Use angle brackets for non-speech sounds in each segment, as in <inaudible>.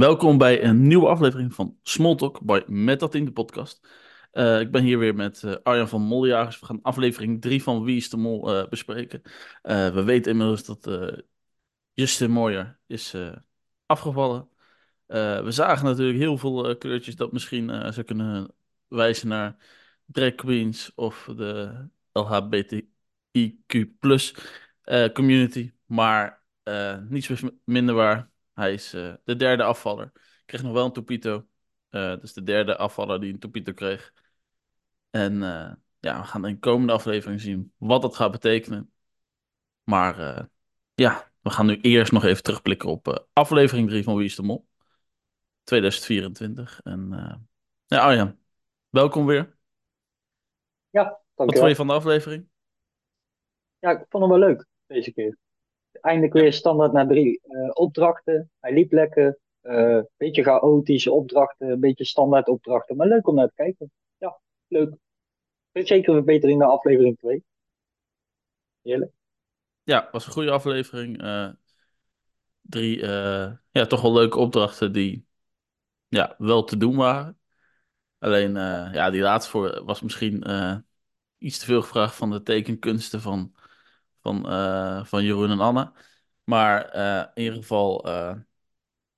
Welkom bij een nieuwe aflevering van Smalltalk bij in de podcast. Uh, ik ben hier weer met uh, Arjan van Moljagers. We gaan aflevering 3 van Wie is de Mol uh, bespreken. we weten inmiddels dat Justin Moyer is afgevallen. we zagen natuurlijk heel veel kleurtjes dat misschien zou kunnen wijzen naar drag queens of de LHBTIQ community. Maar niets minder waar. Hij is uh, de derde afvaller. Kreeg nog wel een Topito. Uh, dus de derde afvaller die een Topito kreeg. En uh, ja, we gaan in de komende aflevering zien wat dat gaat betekenen. Maar ja, we gaan nu eerst nog even terugblikken op aflevering 3 van Wie is de Mol? 2024. En ja, Arjan, welkom weer. Ja, dankjewel. Wat vond je van de aflevering? Ja, ik vond hem wel leuk deze keer eindelijk weer standaard naar drie uh, opdrachten. Hij liep lekker. Uh, beetje chaotische opdrachten, een beetje standaard opdrachten. Maar leuk om naar te kijken. Ja, leuk. Zeker weer beter in de aflevering 2. Heerlijk. Ja, was een goede aflevering. Uh, drie, ja, toch wel leuke opdrachten die ja, wel te doen waren. Alleen, ja, die laatste voor was misschien iets te veel gevraagd van de tekenkunsten van van, uh, van Jeroen en Anne. Maar uh, in ieder geval uh,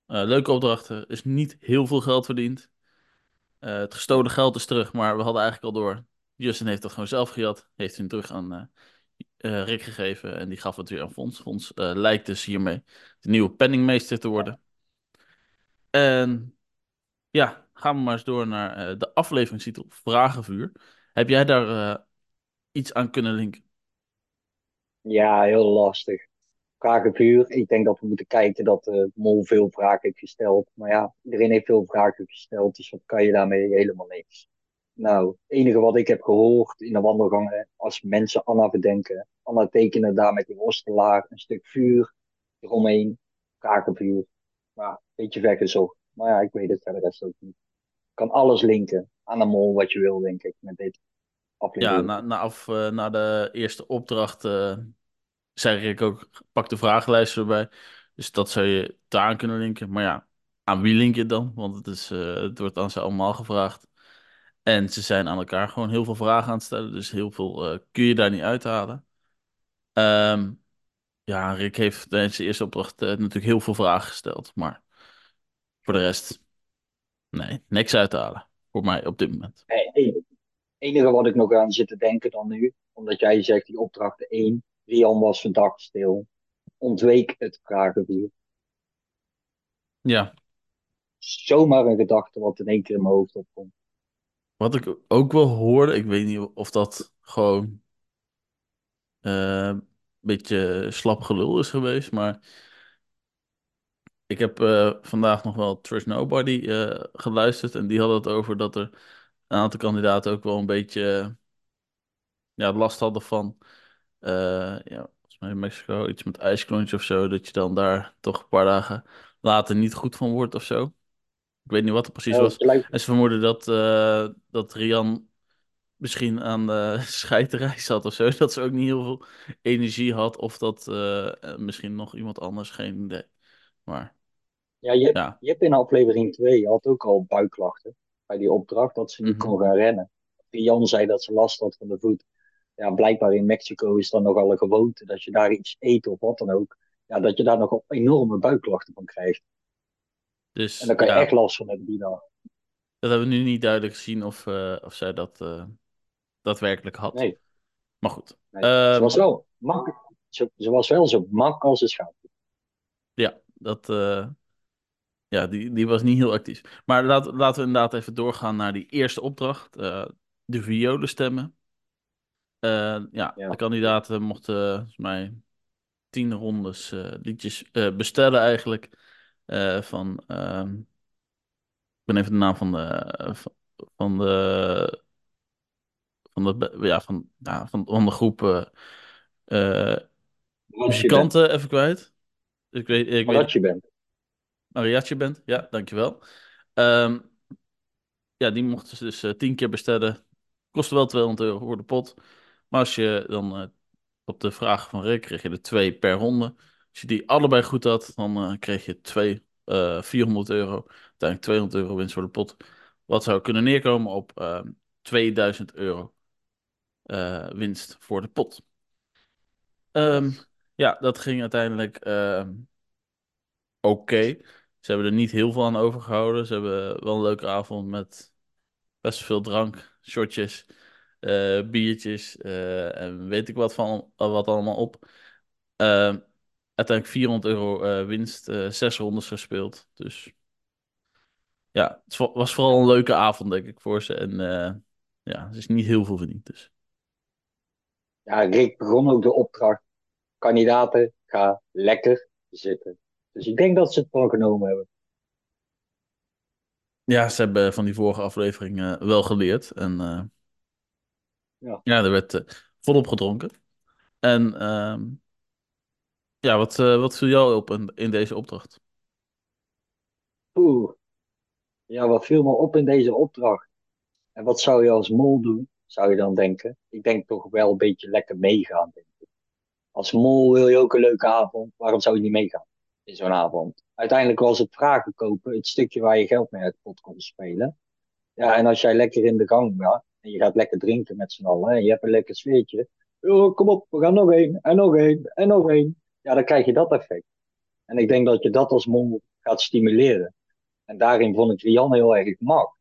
leuke opdrachten. is niet heel veel geld verdiend. het gestolen geld is terug, maar we hadden eigenlijk al door. Justin heeft dat gewoon zelf gejat. Heeft hem terug aan Rick gegeven. En die gaf het weer aan Fons. Fons lijkt dus hiermee de nieuwe penningmeester te worden. En ja, gaan we maar eens door naar de afleveringstitel Vragenvuur. Heb jij daar iets aan kunnen linken? Ja, heel lastig. Vragenvuur. Ik denk dat we moeten kijken dat de mol veel vragen heeft gesteld. Maar ja, iedereen heeft veel vragen gesteld. Dus wat kan je daarmee? Helemaal niks. Nou, het enige wat ik heb gehoord in de wandelgangen, als mensen Anna bedenken. Anna tekenen daar met die worstelaar een stuk vuur eromheen. Vragenvuur. Maar een beetje weggezocht. Maar ja, ik weet het verder rest ook niet. kan alles linken aan de mol wat je wil, denk ik, met dit. Ja, na, na, af, uh, na de eerste opdracht uh, zei ik ook, pak de vragenlijst erbij. Dus dat zou je daar kunnen linken. Maar ja, aan wie link je dan? Want het, is, uh, het wordt aan ze allemaal gevraagd. En ze zijn aan elkaar gewoon heel veel vragen aan het stellen. Dus heel veel kun je daar niet uithalen. Um, ja, Rick heeft tijdens de eerste opdracht natuurlijk heel veel vragen gesteld. Maar voor de rest, nee, niks uithalen. Voor mij op dit moment. Nee, enige wat ik nog aan zit te denken dan nu, omdat jij zegt die opdracht 1, Rian was verdacht stil, ontweek het vragenvuur. Ja. Zomaar een gedachte wat in één keer in mijn hoofd opkomt. Wat ik ook wel hoorde, ik weet niet of dat gewoon uh, een beetje slap gelul is geweest, maar ik heb uh, vandaag nog wel Trust Nobody uh, geluisterd en die had het over dat er een aantal kandidaten ook wel een beetje ja, last hadden van, uh, ja, volgens mij in Mexico, iets met ijsklontje of zo, dat je dan daar toch een paar dagen later niet goed van wordt of zo. Ik weet niet wat het precies was. En ze vermoeden dat, uh, dat Rian misschien aan de <laughs> scheiterij zat of zo. Dat ze ook niet heel veel energie had. Of dat uh, misschien nog iemand anders, geen idee. Maar, ja, je, ja. je hebt in aflevering 2 je had ook al buikklachten bij die opdracht dat ze niet mm kon gaan rennen. Jan zei dat ze last had van de voet. Ja, blijkbaar in Mexico is dan nogal een gewoonte dat je daar iets eet of wat dan ook. Ja, dat je daar nog enorme buikklachten van krijgt. Dus, en dan kan je echt last van hebben die dag. Dat hebben we nu niet duidelijk gezien of, uh, of zij dat uh, daadwerkelijk had. Nee. Maar goed. Nee, uh, ze, was wel mak ze, ze, was wel zo mak als een schaap. Ja, dat, uh, ja, die, die was niet heel actief. Maar laat, laten we inderdaad even doorgaan naar die eerste opdracht. Uh, de violen stemmen. Uh, ja, ja, de kandidaten mochten volgens mij tien rondes uh, liedjes bestellen eigenlijk. van, ehm, ik ben even de naam van de, van de, van de, ja, van, ja, van, van de groep muzikanten even kwijt. Ik weet, ik weet, je bent. Mariachi bent. Ja, dankjewel. Um, ja, die mochten ze dus uh, tien keer bestellen. Kostte wel 200 euro voor de pot. Maar als je dan uh, op de vraag van Rick kreeg je er twee per ronde. Als je die allebei goed had, dan uh, kreeg je twee eh 400 euro. Uiteindelijk 200 euro winst voor de pot. Wat zou kunnen neerkomen op ehm 2000 euro eh, winst voor de pot. Ehm, ja, dat ging uiteindelijk ehm, oké. Ze hebben er niet heel veel aan overgehouden. Ze hebben wel een leuke avond met best veel drank, shotjes, eh, biertjes eh, en weet ik wat, van, wat allemaal op. Ehm, uiteindelijk 400 euro eh, winst, eh, zes rondes gespeeld. Dus ja, het wa- was vooral een leuke avond, denk ik, voor ze. En eh, ja, er is niet heel veel verdiend. Dus. Ja, Rick begon ook de opdracht. Kandidaten, ga lekker zitten. Dus ik denk dat ze het wel genomen hebben. Ja, ze hebben van die vorige aflevering eh, wel geleerd. En eh, Ja. ja, er werd eh, volop gedronken. En ehm, ja, wat, wat viel jou op in, in deze opdracht? Oeh. Ja, wat viel me op in deze opdracht? En wat zou je als mol doen? Zou je dan denken? Ik denk toch wel een beetje lekker meegaan. Denk ik. Als mol wil je ook een leuke avond. Waarom zou je niet meegaan in zo'n avond? Uiteindelijk was het vragen kopen het stukje waar je geld mee uit pot kon spelen. Ja, en als jij lekker in de gang gaat en je gaat lekker drinken met z'n allen en je hebt een lekker sfeertje. Oh, kom op, we gaan nog één en nog één en nog één. Ja, dan krijg je dat effect. En ik denk dat je dat als mol gaat stimuleren. En daarin vond ik Rian heel erg mak.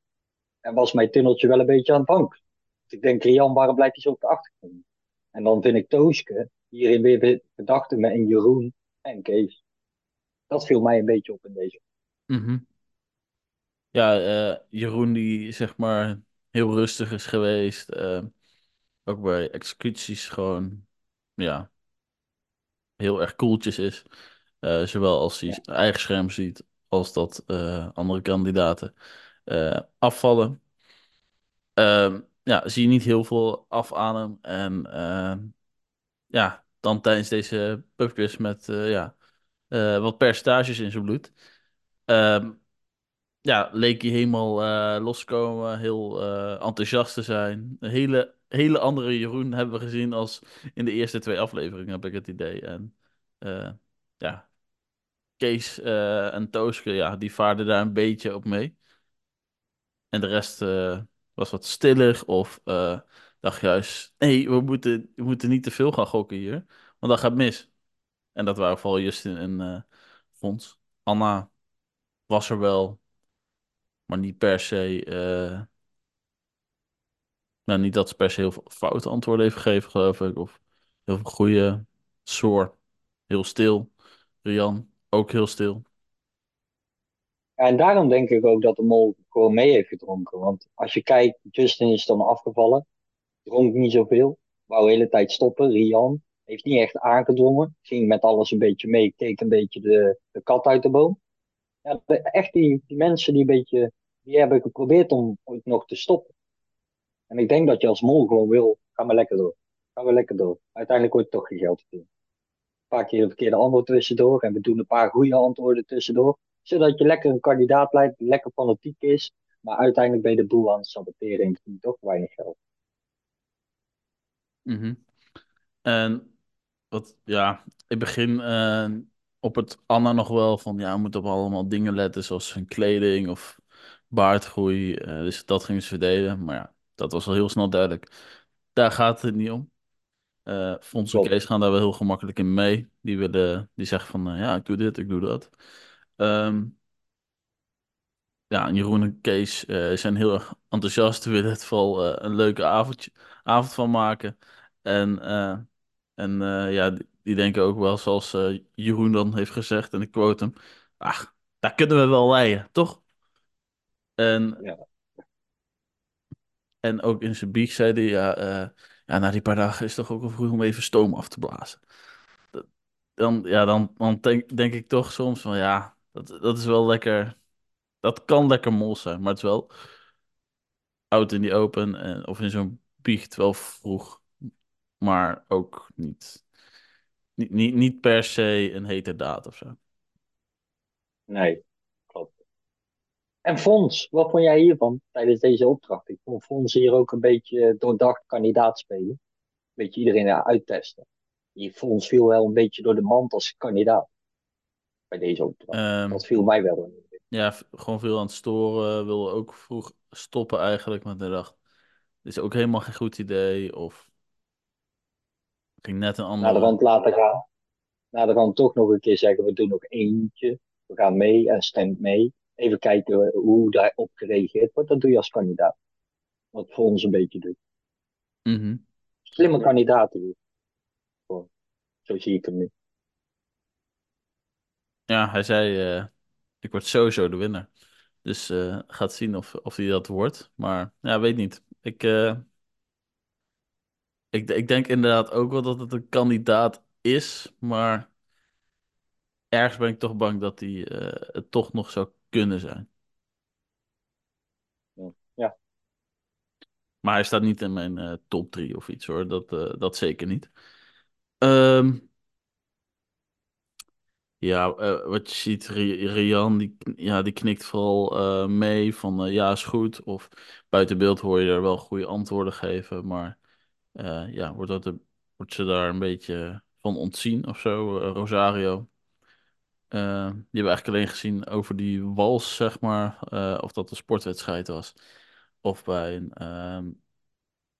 En was mijn tunneltje wel een beetje aan het bank. Ik denk, Rian, waarom blijft hij zo op de achtergrond? En dan vind ik Tooske hierin weer gedachten met en Jeroen en Kees. Dat viel mij een beetje op in deze. Mhm. Ja, eh, Jeroen die zeg maar heel rustig is geweest. eh, ook bij executies gewoon, ja, heel erg koeltjes is. Eh, zowel als hij zijn eigen scherm ziet, als dat andere kandidaten afvallen. Ehm, ja, zie je niet heel veel af aan hem. En ja, dan tijdens deze pubquiz met ja, eh, wat percentages in zijn bloed. Ehm, ja, leek hij helemaal eh loskomen, heel eh, enthousiast te zijn. Een hele, hele andere Jeroen hebben we gezien als in de eerste twee afleveringen, heb ik het idee. En ja, Kees en Tooske, ja, die vaarden daar een beetje op mee. En de rest was wat stiller of dacht juist, nee, we moeten, we moeten niet te veel gaan gokken hier, want dat gaat mis. En dat waren vooral Justin en eh Fons. Anna was er wel, maar niet per se... eh, Nou, niet dat ze per se heel veel foute antwoorden heeft gegeven, geloof ik. Of heel veel goede. Soor, heel stil. Rian, ook heel stil. En daarom denk ik ook dat de mol gewoon mee heeft gedronken. Want als je kijkt, Justin is dan afgevallen. Dronk niet zoveel. Wou de hele tijd stoppen. Rian heeft niet echt aangedrongen. Ging met alles een beetje mee. Keek een beetje de, de kat uit de boom. Ja, echt die, die mensen die een beetje... Die hebben geprobeerd om ooit nog te stoppen. En ik denk dat je als mol gewoon wil... Ga maar lekker door. Ga maar lekker door. Uiteindelijk wordt toch geen geld verdiend. Een paar keer een verkeerde antwoord tussendoor. En we doen een paar goede antwoorden tussendoor. Zodat je lekker een kandidaat die lekker fanatiek is. Maar uiteindelijk ben je de boel aan het saboteren en verdient toch weinig geld. Mhm. En wat, ja, ik begin eh, op het Anna nog wel van, ja, we moeten op allemaal dingen letten, zoals hun kleding of baardgroei. eh, dus dat gingen ze verdelen. Maar ja, dat was al heel snel duidelijk. Daar gaat het niet om. Eh Fons en. Kees gaan daar wel heel gemakkelijk in mee. Die willen, die zeggen van, ja, ik doe dit, ik doe dat. Ehm, Ja, en Jeroen en Kees zijn heel erg enthousiast. willen het vooral een leuke avondje, avond van maken. En, en eh, ja, die, die denken ook wel, zoals eh, Jeroen dan heeft gezegd, en ik quote hem: Ach, daar kunnen we wel leiden, toch? En, Ja, en ook in zijn bieg zei hij: ja, eh, ja, na die paar dagen is het toch ook wel vroeg om even stoom af te blazen. Dat- Dan, ja, dan, dan denk, denk ik toch soms van ja, dat, dat is wel lekker. Dat kan lekker mol zijn, maar het is wel. out in die open en, of in zo'n biecht wel vroeg, maar ook niet, niet, niet, niet per se een hete daad of zo. nee, klopt. En Fons, wat vond jij hiervan tijdens deze opdracht? Ik vond Fons hier ook een beetje doordacht kandidaat spelen. Een beetje iedereen uittesten. Die Fons viel wel een beetje door de mand als kandidaat. bij deze opdracht. Ehm, Dat viel mij wel in. ja, gewoon veel aan het storen. Wilde ook vroeg stoppen eigenlijk. Maar ik dacht, dit is ook helemaal geen goed idee. Of ging net een Naar de andere... rand laten gaan. Naar de rand toch nog een keer zeggen, we doen nog eentje. We gaan mee en stemt mee. Even kijken hoe daarop gereageerd wordt. Dat doe je als kandidaat. Wat voor ons een beetje doet. Mhm. Slimme kandidaten. Zo zie ik hem nu. Ja, hij zei, eh, ik word sowieso de winnaar. Dus eh gaat zien of, of hij dat wordt. Maar ja, weet niet. Ik, eh, ik, ik denk inderdaad ook wel dat het een kandidaat is. Maar ergens ben ik toch bang dat hij eh, het toch nog zou kunnen zijn. Ja, Maar hij staat niet in mijn eh, top 3 of iets hoor. Dat, eh, dat zeker niet. Ehm, ja, wat je ziet, Ri- Rian, die, ja, die knikt vooral mee van ja, is goed. Of buiten beeld hoor je er wel goede antwoorden geven. Maar eh, ja, wordt, dat een- wordt ze daar een beetje van ontzien of zo, eh, Rosario? Eh, die hebben we eigenlijk alleen gezien over die wals, zeg maar. of dat een sportwedstrijd was. Of bij een ehm,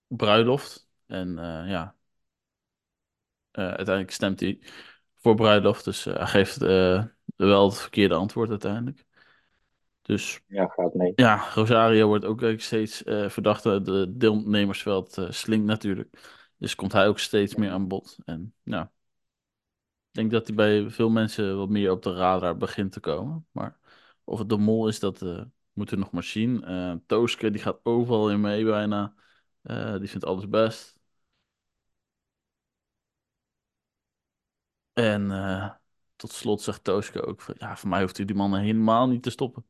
bruiloft. En ja, uiteindelijk stemt hij voor bruiloft. Dus hij geeft wel het verkeerde antwoord uiteindelijk. Dus ja gaat mee. ja, Rosario wordt ook eigenlijk steeds eh verdacht. De deelnemersveld eh, slinkt natuurlijk. Dus komt hij ook steeds meer aan bod. En ja, ik denk dat hij bij veel mensen wat meer op de radar begint te komen. Maar of het de mol is, dat eh, moeten we nog maar zien. Eh Tooske, die gaat overal in mee bijna. Eh, die vindt alles best. En eh, tot slot zegt Tooske ook van, ja, voor mij hoeft u die man helemaal niet te stoppen.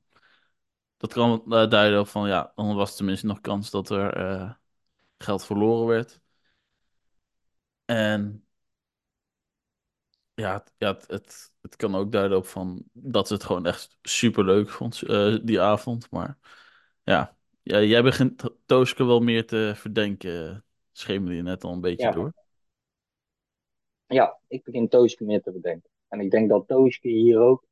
Dat kan eh, duiden op van, ja, dan was er tenminste nog kans dat er eh, geld verloren werd. En ja, het, ja het, het, het kan ook duiden op van dat ze het gewoon echt super leuk vond eh, die avond. Maar ja, ja jij begint Tooske wel meer te verdenken, schemerde je net al een beetje Ja, door. ja, ik begin Tooske meer te bedenken. En ik denk dat Tooske hier ook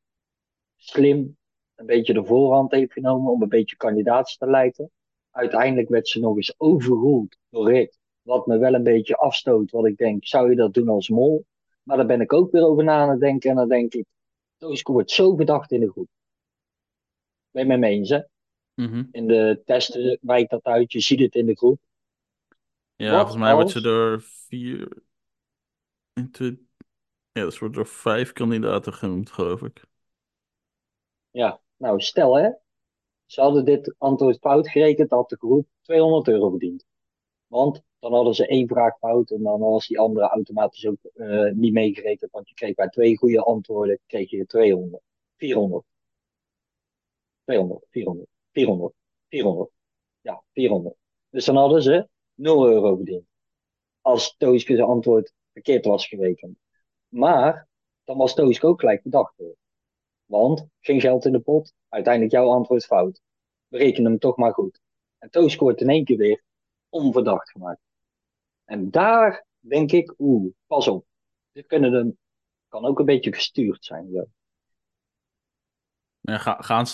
slim een beetje de voorhand heeft genomen om een beetje kandidaats te leiden. Uiteindelijk werd ze nog eens overroeld door Rick. Wat me wel een beetje afstoot. Wat ik denk, zou je dat doen als mol? Maar daar ben ik ook weer over na aan het denken. En dan denk ik, Tooske wordt zo verdacht in de groep. Ben je met me eens, hè? Mhm. In de testen wijkt dat uit. Je ziet het in de groep. Ja, Wat volgens mij wordt ze door vier, ja, ze wordt door vijf kandidaten genoemd, geloof ik. Ja, nou stel hè. Ze hadden dit antwoord fout gerekend, had de groep 200 euro verdiend. Want dan hadden ze één vraag fout en dan was die andere automatisch ook eh, niet meegerekend. Want je kreeg bij twee goede antwoorden, kreeg je 200, 400, 200, 400, 400, 400. Ja, 400. Dus dan hadden ze 0 euro verdiend. Als Tooske zijn antwoord verkeerd was gerekend. Maar dan was Tooske ook gelijk verdacht. Want geen geld in de pot, uiteindelijk jouw antwoord fout. We rekenen hem toch maar goed. En Tooske wordt in één keer weer onverdacht gemaakt. En daar denk ik, oeh, pas op. Dit kunnen de, kan ook een beetje gestuurd zijn. Ja, ga, gaan,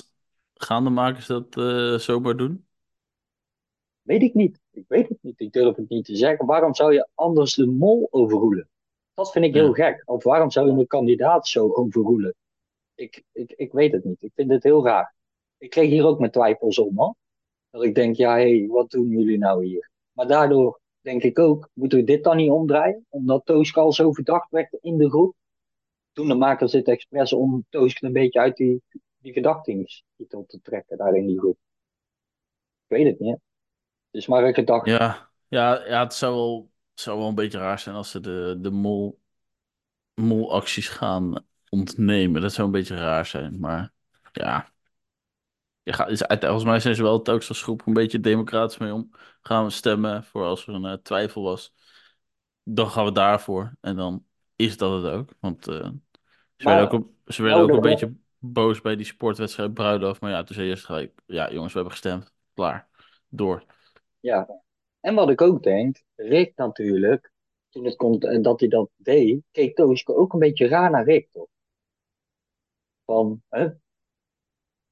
gaan de makers dat eh, zomaar doen? Weet ik niet. Ik weet het niet. Ik durf het niet te zeggen. Waarom zou je anders de mol overroelen? Dat vind ik heel Ja. gek. Of waarom zou je een kandidaat zo overroelen? Ik, ik, ik weet het niet. Ik vind het heel raar. Ik kreeg hier ook mijn twijfels om, man. Dat ik denk, ja, hé, hey, wat doen jullie nou hier? Maar daardoor denk ik ook, moeten we dit dan niet omdraaien? Omdat Tooske al zo verdacht werd in de groep. Toen de makers het expres om Tooske een beetje uit die, die verdachtingstitel te trekken daar in die groep. Ik weet het niet. Het is maar een gedachte. Ja, ja, ja het zou wel, zou wel een beetje raar zijn als ze de, de mol, molacties gaan ontnemen. Dat zou een beetje raar zijn, maar ja. Je gaat, is, volgens mij zijn ze wel telkens als groep een beetje democratisch mee om. Gaan we stemmen voor als er een eh, twijfel was. Dan gaan we daarvoor. En dan is dat het ook. Want eh, ze werden ook, ze werden nou, ook een beetje boos bij die sportwedstrijd Bruiloft. Maar ja, toen zei je eerst gelijk, ja jongens, we hebben gestemd. Klaar. Door. ja. En wat ik ook denk, Rick natuurlijk, toen het komt en dat hij dat deed, keek Tooske ook een beetje raar naar Rick, toch? Van, hè?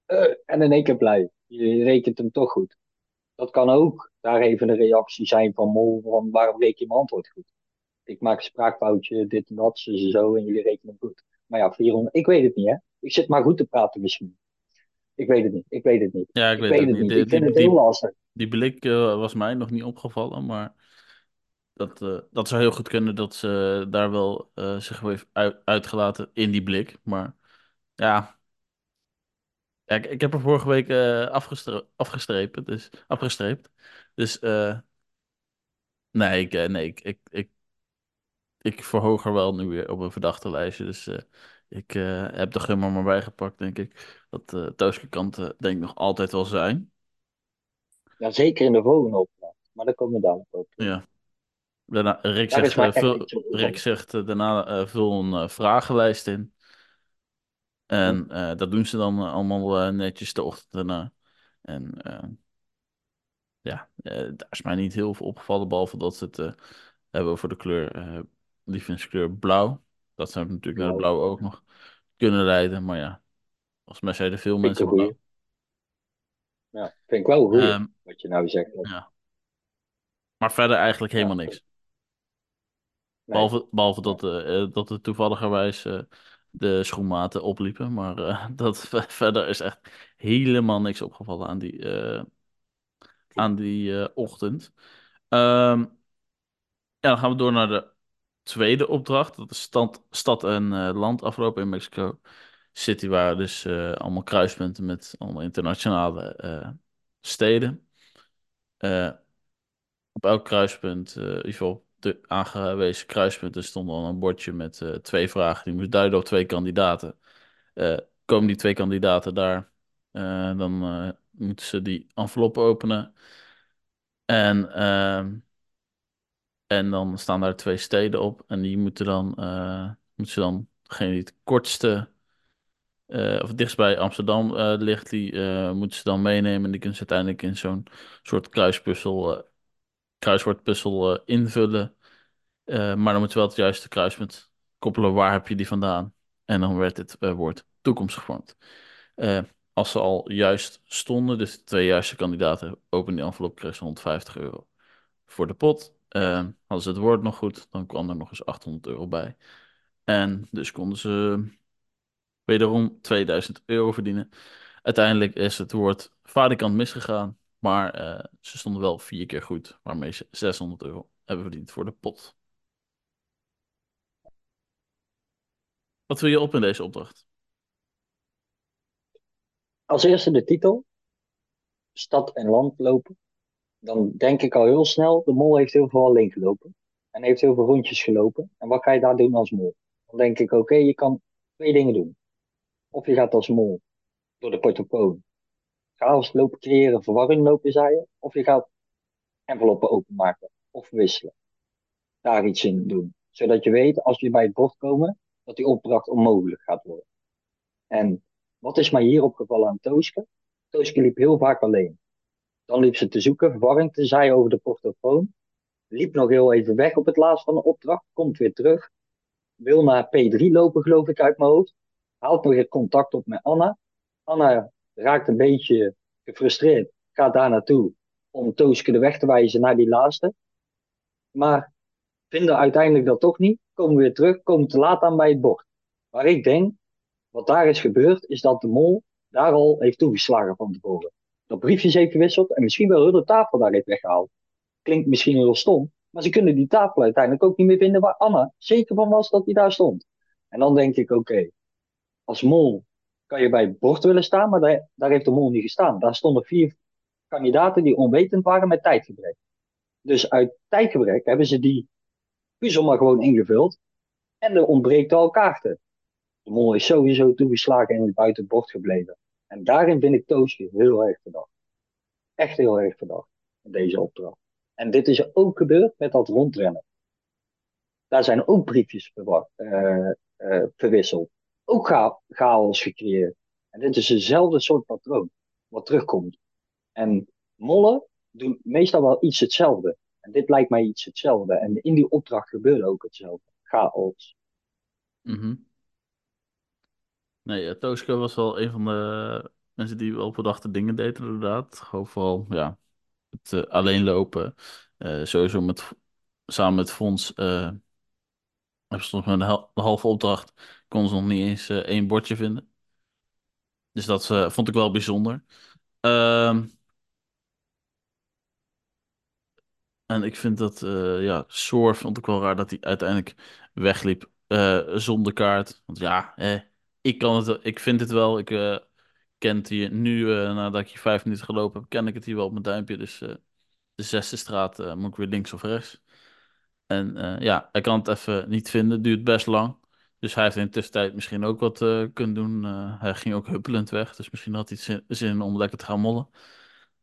Eh, en in één keer blij. Je rekent hem toch goed. Dat kan ook daar even een reactie zijn van Mol, van waarom reken je mijn antwoord goed? Ik maak een spraakfoutje, dit en dat, zo, zo, en jullie rekenen hem goed. Maar ja, 400, ik weet het niet, hè. Ik zit maar goed te praten misschien. Ik weet het niet, ik weet het niet. Ja, ik, Ik weet, het niet. niet. Die, Ik vind die, het heel die, lastig. die blik eh, was mij nog niet opgevallen, maar dat, eh, dat zou heel goed kunnen dat ze daar wel zich heeft uit, uitgelaten in die blik. Maar ja, ja ik, ik heb er vorige week eh afgestre afgestrepen, dus, afgestreept. Dus eh, nee, ik, eh, nee ik, ik, ik, ik verhoog er wel nu weer op een verdachte lijstje. Dus eh, ik eh, heb de gummer maar bijgepakt, denk ik. Dat kanten denk ik nog altijd wel zijn. Ja, zeker in de volgende opdracht. Maar daar komen we dadelijk op. Ja. Daarna, Rick Daar zegt, is mij eh, echt vul, niks op Rick zegt eh, daarna eh, vul een eh, vragenlijst in. En eh, dat doen ze dan eh, allemaal eh, netjes de ochtend daarna. En ja, daar is mij niet heel veel opgevallen, behalve dat ze het hebben over de kleur, eh lievelingskleur blauw. Dat zou natuurlijk naar de Blauw. ook nog kunnen leiden. Maar ja, volgens mij zeiden veel mensen blauw. Ja, vind ik wel Ehm, wat je nou zegt. ja. Maar verder eigenlijk helemaal niks. nee, Behalve, behalve dat, eh, dat er toevalligerwijs de schoenmaten opliepen. Maar eh, <laughs> dat verder is echt helemaal niks opgevallen aan die, eh, aan die eh, ochtend. Ehm, ja, dan gaan we door naar de tweede opdracht. Dat is stand, stad en land aflopen in Mexico City. Waren dus allemaal kruispunten met allemaal internationale steden. Op elk kruispunt, in ieder de aangewezen kruispunten, stond dan een bordje met eh, twee vragen. Die moest duiden op twee kandidaten. Eh, komen die twee kandidaten daar, eh, dan moeten ze die envelop openen. En, ehm, en dan staan daar twee steden op. En die moeten dan, moeten ze dan, degene die het kortste, of dichtst bij Amsterdam ligt, die moeten ze dan meenemen. En die kunnen ze uiteindelijk in zo'n soort kruispuzzel, kruiswoordpuzzel eh, invullen. Eh, maar dan moet je wel het juiste kruispunt koppelen. Waar heb je die vandaan? En dan werd het eh, woord toekomst gevormd. Als ze al juist stonden, dus de twee juiste kandidaten openen die envelop, kregen ze 150 euro voor de pot. Hadden ze het woord nog goed, dan kwam er nog eens 800 euro bij. En dus konden ze wederom 2000 euro verdienen. Uiteindelijk is het woord valikant misgegaan, maar eh, ze stonden wel vier keer goed, waarmee ze 600 euro hebben verdiend voor de pot. Wat wil je op in deze opdracht? Als eerste de titel, stad en land lopen. Dan denk ik al heel snel, de mol heeft heel veel alleen gelopen. En heeft heel veel rondjes gelopen. En wat ga je daar doen als mol? Dan denk ik, oké, je kan twee dingen doen. Of je gaat als mol door de portofoon chaos lopen creëren, verwarring lopen zaaien. Of je gaat enveloppen openmaken of wisselen. Daar iets in doen. Zodat je weet, als je bij het bord komen, dat die opdracht onmogelijk gaat worden. En wat is mij hier opgevallen aan Tooske? Tooske liep heel vaak alleen. Dan liep ze te zoeken, verwarring te zaaien over de portofoon. Liep nog heel even weg op het laatst van de opdracht, komt weer terug. Wil naar P3 lopen, geloof ik, uit mijn hoofd. Haalt nog weer contact op met Anna. Anna raakt een beetje gefrustreerd, gaat daar naartoe om Tooske de weg te wijzen naar die laatste. Maar vinden uiteindelijk dat toch niet, komen weer terug, komen te laat aan bij het bord. Waar ik denk, wat daar is gebeurd, is dat de mol daar al heeft toegeslagen van tevoren. Dat briefjes heeft gewisseld en misschien wel heel de tafel daar heeft weggehaald. Klinkt misschien heel stom, maar ze kunnen die tafel uiteindelijk ook niet meer vinden waar Anna zeker van was dat die daar stond. En dan denk ik, oké, als mol kan je bij het bord willen staan, maar daar, daar heeft de mol niet gestaan. Daar stonden vier kandidaten die onwetend waren met tijdgebrek. Dus uit tijdgebrek hebben ze die puzzel maar gewoon ingevuld en er ontbreekt al kaarten. De mol is sowieso toegeslagen en buiten het bord gebleven. En daarin vind ik Toosje heel erg verdacht. Echt heel erg verdacht in deze opdracht. En dit is ook gebeurd met dat rondrennen. Daar zijn ook briefjes uh, uh, verwisseld. Ook cha chaos gecreëerd. En dit is dezelfde soort patroon wat terugkomt. En mollen doen meestal wel iets hetzelfde. En dit lijkt mij iets hetzelfde. En in die opdracht gebeurde ook hetzelfde. Chaos. Mm. Nee, Tooske was wel een van de mensen die wel verdachte dingen deed, inderdaad. Gewoon vooral, ja, het uh, alleen lopen. Uh, sowieso met, samen met Fons uh, hebben ze nog met een halve opdracht. Kon ze nog niet eens één bordje vinden. Dus dat vond ik wel bijzonder. Ehm En ik vind dat, uh, ja, Soor vond ik wel raar dat hij uiteindelijk wegliep zonder kaart. Want ja, eh, ik kan het, ik vind het wel. Ik ken het hier nu, nadat ik hier vijf minuten gelopen heb, ken ik het hier wel op mijn duimpje. Dus de zesde straat moet ik weer links of rechts. En ja, hij kan het even niet vinden. Duurt best lang. Dus hij heeft in de tussentijd misschien ook wat kunnen doen. hij ging ook huppelend weg. Dus misschien had hij zin, zin om lekker te gaan mollen.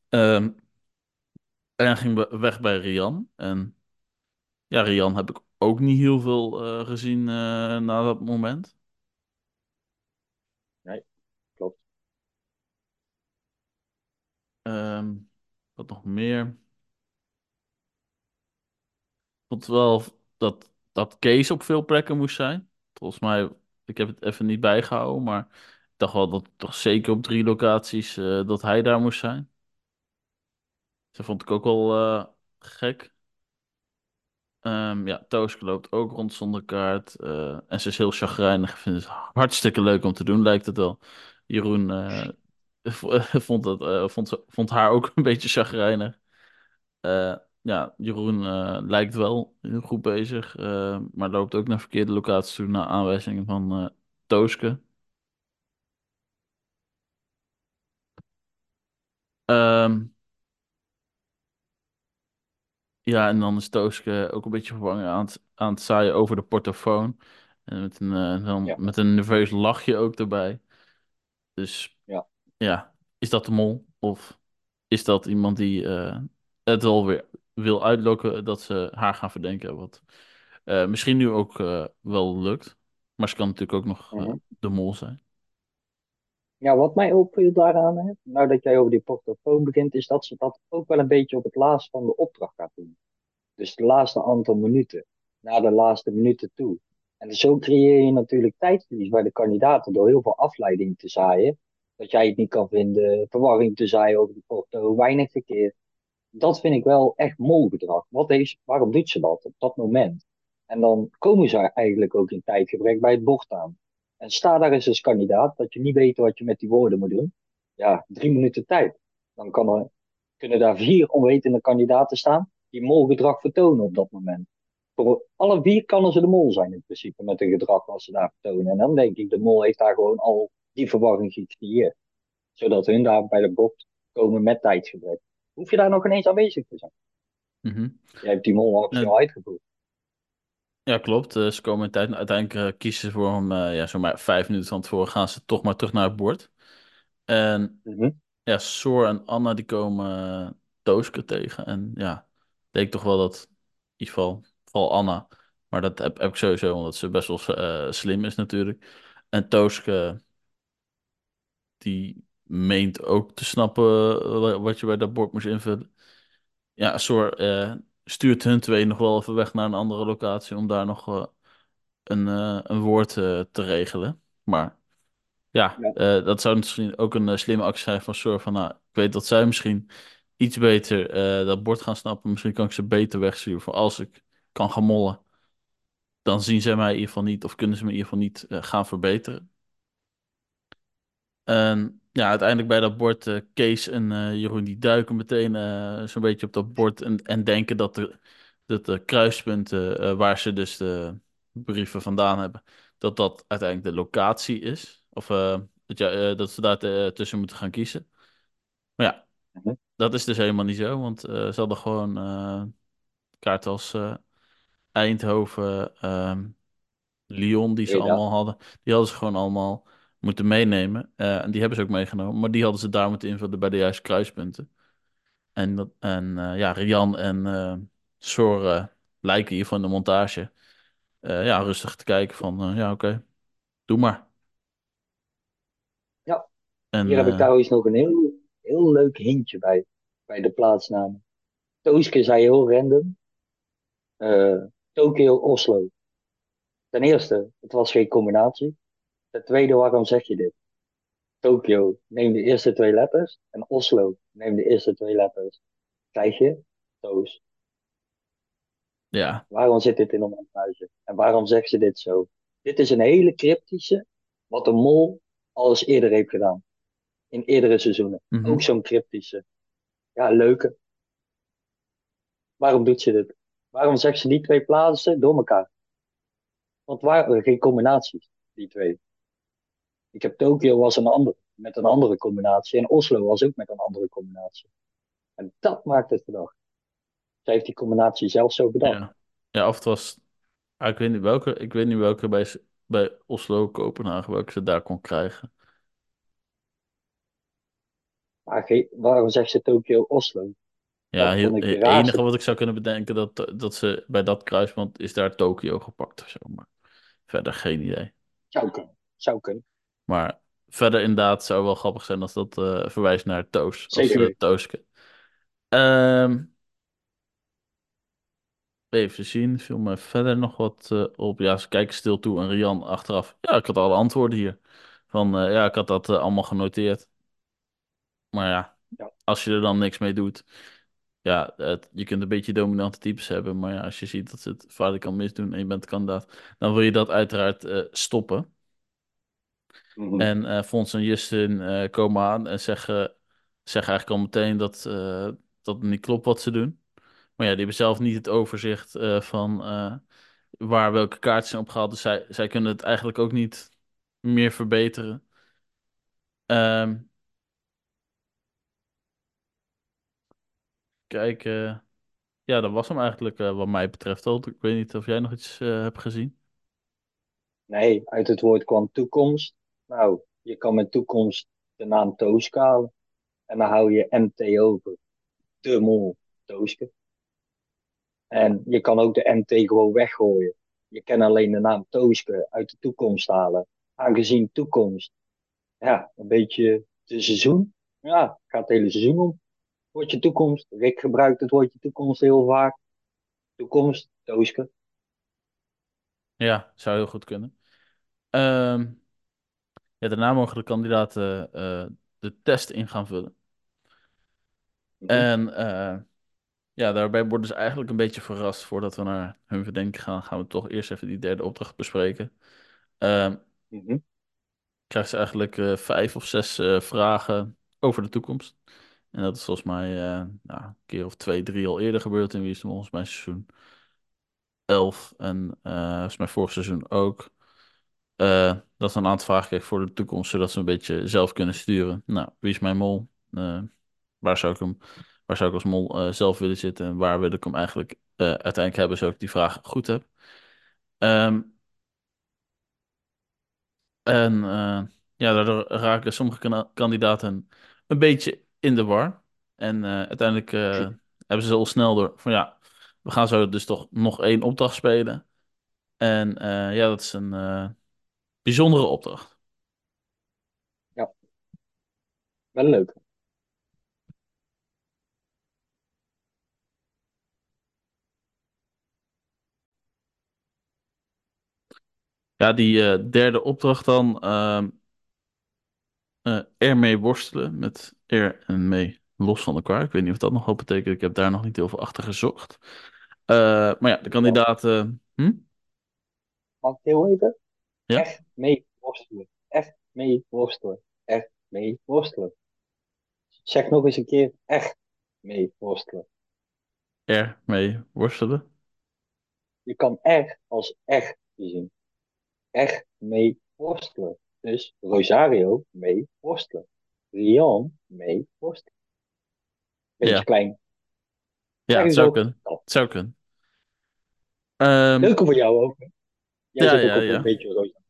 Um, en hij ging weg bij Rian. En ja, Rian heb ik ook niet heel veel uh, gezien na dat moment. Nee, klopt. Um, wat nog meer? Ik vond wel dat, dat Kees op veel plekken moest zijn. Volgens mij, ik heb het even niet bijgehouden, maar ik dacht wel dat toch zeker op drie locaties uh, dat hij daar moest zijn. Dat vond ik ook wel gek. Um, ja, Tooske loopt ook rond zonder kaart. Uh, en ze is heel chagrijnig. Ik vind het hartstikke leuk om te doen, lijkt het wel. Jeroen <laughs> vond, dat, vond, vond haar ook een beetje chagrijnig. Ja, Jeroen lijkt wel heel goed bezig. maar loopt ook naar verkeerde locaties toe, naar aanwijzingen van Tooske. Um, Ja, en dan is Tooske ook een beetje vervangen aan het, aan het zaaien over de portofoon. En met een, uh, dan, Ja. met een nerveus lachje ook erbij. Dus Ja. ja, is dat de mol? Of is dat iemand die eh, het wel weer wil uitlokken dat ze haar gaan verdenken? Wat eh, misschien nu ook eh, wel lukt. Maar ze kan natuurlijk ook nog eh, Mhm. de mol zijn. Ja, wat mij opviel daaraan, hè, nou dat jij over die portofoon begint, is dat ze dat ook wel een beetje op het laatst van de opdracht gaat doen. Dus de laatste aantal minuten, naar de laatste minuten toe. En zo creëer je natuurlijk tijdverlies bij de kandidaten door heel veel afleiding te zaaien. Dat jij het niet kan vinden, verwarring te zaaien over de porto, weinig verkeer. Dat vind ik wel echt molgedrag. Wat heeft, waarom doet ze dat op dat moment? En dan komen ze eigenlijk ook in tijdgebrek bij het bord aan. En sta daar eens als kandidaat, dat je niet weet wat je met die woorden moet doen. Ja, drie minuten tijd. Dan kan kunnen daar vier onwetende kandidaten staan die molgedrag vertonen op dat moment. Voor alle vier kan ze de mol zijn in principe met hun gedrag wat ze daar vertonen. En dan denk ik, de mol heeft daar gewoon al die verwarring gecreëerd. Zodat hun daar bij de bord komen met tijdsgebrek. Hoef je daar nog ineens aanwezig te zijn. Mhm. Jij hebt die mol al snel uitgevoerd. Ja, klopt. Eh, ze komen in tijd. Uiteindelijk eh, kiezen ze voor hem, eh, ja, zomaar vijf minuten van tevoren gaan ze toch maar terug naar het bord. En Mhm. ja, Soor en Anna die komen uh, Tooske tegen. En ja, ik denk toch wel dat, in ieder geval, vooral Anna, maar dat heb, heb ik sowieso, omdat ze best wel uh, slim is natuurlijk. En Tooske, die meent ook te snappen uh, wat je bij dat bord moest invullen. Ja, Soor uh, stuurt hun twee nog wel even weg naar een andere locatie om daar nog uh, een, een woord te regelen. Maar ja, Ja. dat zou misschien ook een slimme actie zijn van Soor. Van, nou, ik weet dat zij misschien iets beter dat bord gaan snappen. Misschien kan ik ze beter wegsturen. Voor als ik kan gaan mollen, dan zien zij mij in ieder geval niet. Of kunnen ze me in ieder geval niet gaan verbeteren. En ja, uiteindelijk bij dat bord, uh, Kees en uh, Jeroen, die duiken meteen uh, zo'n beetje op dat bord. En, en denken dat de, dat de kruispunten waar ze dus de brieven vandaan hebben, dat dat uiteindelijk de locatie is. Of dat, ja, dat ze daar tussen moeten gaan kiezen. Maar ja, Mhm. dat is dus helemaal niet zo. Want ze hadden gewoon kaarten als Eindhoven, ehm, Lyon, die ze allemaal hadden. Die hadden ze gewoon allemaal moeten meenemen. Eh, en die hebben ze ook meegenomen. Maar die hadden ze daar moeten invullen bij de juiste kruispunten. En, dat, en eh, ja, Rian en uh, Sor lijken hier van de montage ja, rustig te kijken van ja, oké, doe maar. Ja, En, hier heb ik trouwens nog een heel, heel leuk hintje bij, bij de plaatsnamen. Tooske zei heel random. Tokio, Oslo. Ten eerste, het was geen combinatie. Ten tweede, waarom zeg je dit? Tokio, neem de eerste twee letters. En Oslo, neem de eerste twee letters. Krijg je Toos. Ja, Waarom zit dit in een montage? En waarom zegt ze dit zo? Dit is een hele cryptische, wat de mol al eens eerder heeft gedaan. In eerdere seizoenen. mhm. Ook zo'n cryptische. Ja, leuke. Waarom doet ze dit? Waarom zegt ze die twee plaatsen door elkaar? Want waren geen combinaties, die twee. Ik heb Tokio was een andere, met een andere combinatie. En Oslo was ook met een andere combinatie. En dat maakt het verdacht. Zij heeft die combinatie zelf zo bedacht. Ja. Ja, of het was... ah, ik weet niet welke, ik weet niet welke bij, bij Oslo, Kopenhagen, welke ze daar kon krijgen. Maar waarom zegt ze Tokio Oslo? Ja, het enige wat ik zou kunnen bedenken, dat, dat ze bij dat kruisband is daar Tokio gepakt of zo. Maar verder geen idee. Zou kunnen. Zou kunnen. Maar verder inderdaad zou wel grappig zijn als dat eh, verwijst naar Toos. Als Zeker eh, weten. Tooske. Ehm, even zien, viel me verder nog wat eh, op. Ja, ze kijken stil toe en Rian achteraf. Ja, ik had alle antwoorden hier. Van, eh, ja, ik had dat eh, allemaal genoteerd. Maar ja, Ja. als je er dan niks mee doet. Ja, het, je kunt een beetje dominante types hebben. Maar ja, als je ziet dat ze het vaak kan misdoen en je bent kandidaat. Dan wil je dat uiteraard eh, stoppen. Mhm. En eh Fons en Justin eh, komen aan en zeggen, zeggen eigenlijk al meteen dat, eh, dat het niet klopt wat ze doen. Maar ja, die hebben zelf niet het overzicht van waar welke kaarten zijn opgehaald. Dus zij, zij kunnen het eigenlijk ook niet meer verbeteren. Ehm kijk, ja, dat was hem eigenlijk wat mij betreft al. Ik weet niet of jij nog iets hebt gezien. Nee, uit het woord kwam toekomst. Nou, je kan met toekomst de naam Tooske halen. En dan hou je MT over. De mol Tooske. En je kan ook de MT gewoon weggooien. Je kan alleen de naam Tooske uit de toekomst halen. Aangezien toekomst, ja, een beetje de seizoen. Ja, gaat het hele seizoen om. Woordje toekomst. Rick gebruikt het woordje toekomst heel vaak. Toekomst, Tooske. Ja, zou heel goed kunnen. Ehm, ja, daarna mogen de kandidaten eh, de test in gaan vullen. En eh, ja, daarbij worden ze eigenlijk een beetje verrast. Voordat we naar hun verdenking gaan, gaan we toch eerst even die derde opdracht bespreken. Ehm Mhm. krijgen ze eigenlijk eh, vijf of zes vragen over de toekomst. En dat is volgens mij nou, een keer of twee, drie al eerder gebeurd in Wie is de Mol, volgens mij seizoen 11 en volgens mij vorig seizoen ook. Eh, dat ze een aantal vragen kregen voor de toekomst, zodat ze een beetje zelf kunnen sturen. Nou, wie is mijn mol? Eh, waar zou ik hem, waar zou ik als mol eh, zelf willen zitten? En waar wil ik hem eigenlijk uiteindelijk hebben, zodat ik die vraag goed heb? Ehm, en ja, daardoor raken sommige kandidaten een beetje in de war. En uiteindelijk hebben ze al snel door van ja, we gaan zo dus toch nog één opdracht spelen. En ja, dat is een bijzondere opdracht. Ja, wel leuk. Ja, die eh, derde opdracht dan. ehm eh, ermee worstelen. Met er en mee los van elkaar. Ik weet niet of dat nog wat betekent. Ik heb daar nog niet heel veel achter gezocht. Eh, maar ja, de kandidaten. Hm? Mag ik heel even? Ja? Echt mee worstelen. Echt mee worstelen. Echt mee worstelen. Zeg nog eens een keer. Echt mee worstelen. Ermee worstelen. Je kan echt als echt zien. Echt mee worstelen. Dus Rosario mee worstelen. Rian mee worstelen. Beetje Ja. klein. Ja, het eens zou kunnen. Oh. Het zou kunnen. Leuke voor jou ook. hè? Jij Ja, zit ook ja, op ja. een beetje Rosario.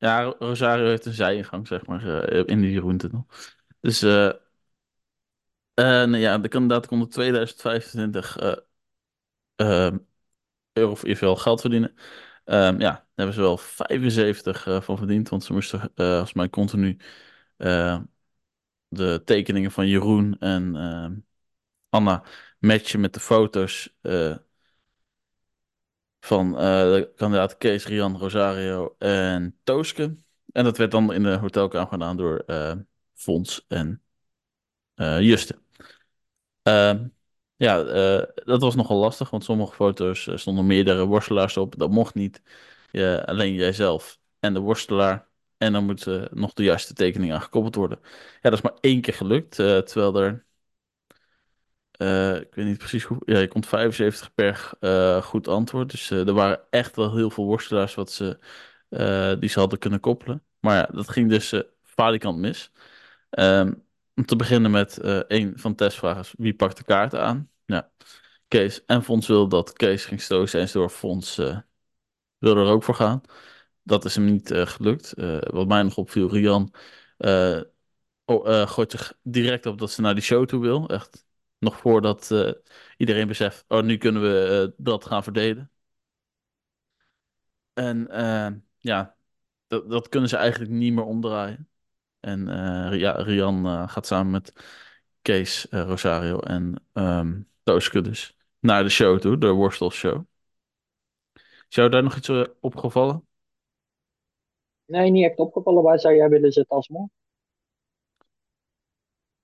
Ja, Rosario heeft een zijingang, zeg maar, eh, in die groente. Dus nou ja, de kandidaat kon in 2025 eh, ehm, euro of geld verdienen. Ehm, ja, daar hebben ze wel 75 eh, van verdiend, want ze moesten eh volgens mij continu eh, de tekeningen van Jeroen en ehm, Anna matchen met de foto's van eh, de kandidaat Kees, Rian, Rosario en Tooske. En dat werd dan in de hotelkamer gedaan door eh Fons en eh Juste. Ehm, ja, dat was nogal lastig, want sommige foto's stonden meerdere worstelaars op. Dat mocht niet. Je, alleen jijzelf en de worstelaar. En dan moet nog de juiste tekening aan gekoppeld worden. Ja, dat is maar één keer gelukt. terwijl er, eh, ik weet niet precies hoe, ja, je komt 75 per eh, goed antwoord. Dus eh, er waren echt wel heel veel worstelaars wat ze, die ze hadden kunnen koppelen. Maar ja, dat ging dus falikant mis. Ehm, om te beginnen met een van de testvragen wie pakt de kaarten aan? Ja, Kees en Fons wilden dat. Kees ging stozen eens door. Fons wilde er ook voor gaan. Dat is hem niet gelukt. Wat mij nog opviel, Rian oh, gooit zich direct op dat ze naar die show toe wil. Echt nog voordat eh, iedereen beseft, oh, nu kunnen we eh, dat gaan verdelen. En eh, ja, dat, dat kunnen ze eigenlijk niet meer omdraaien. En ja, Rian gaat samen met Kees, Rosario en ehm Tooske dus naar de show toe, de worstelshow. Is jou daar nog iets opgevallen? Nee, niet echt opgevallen. Waar zou jij willen zitten als mol?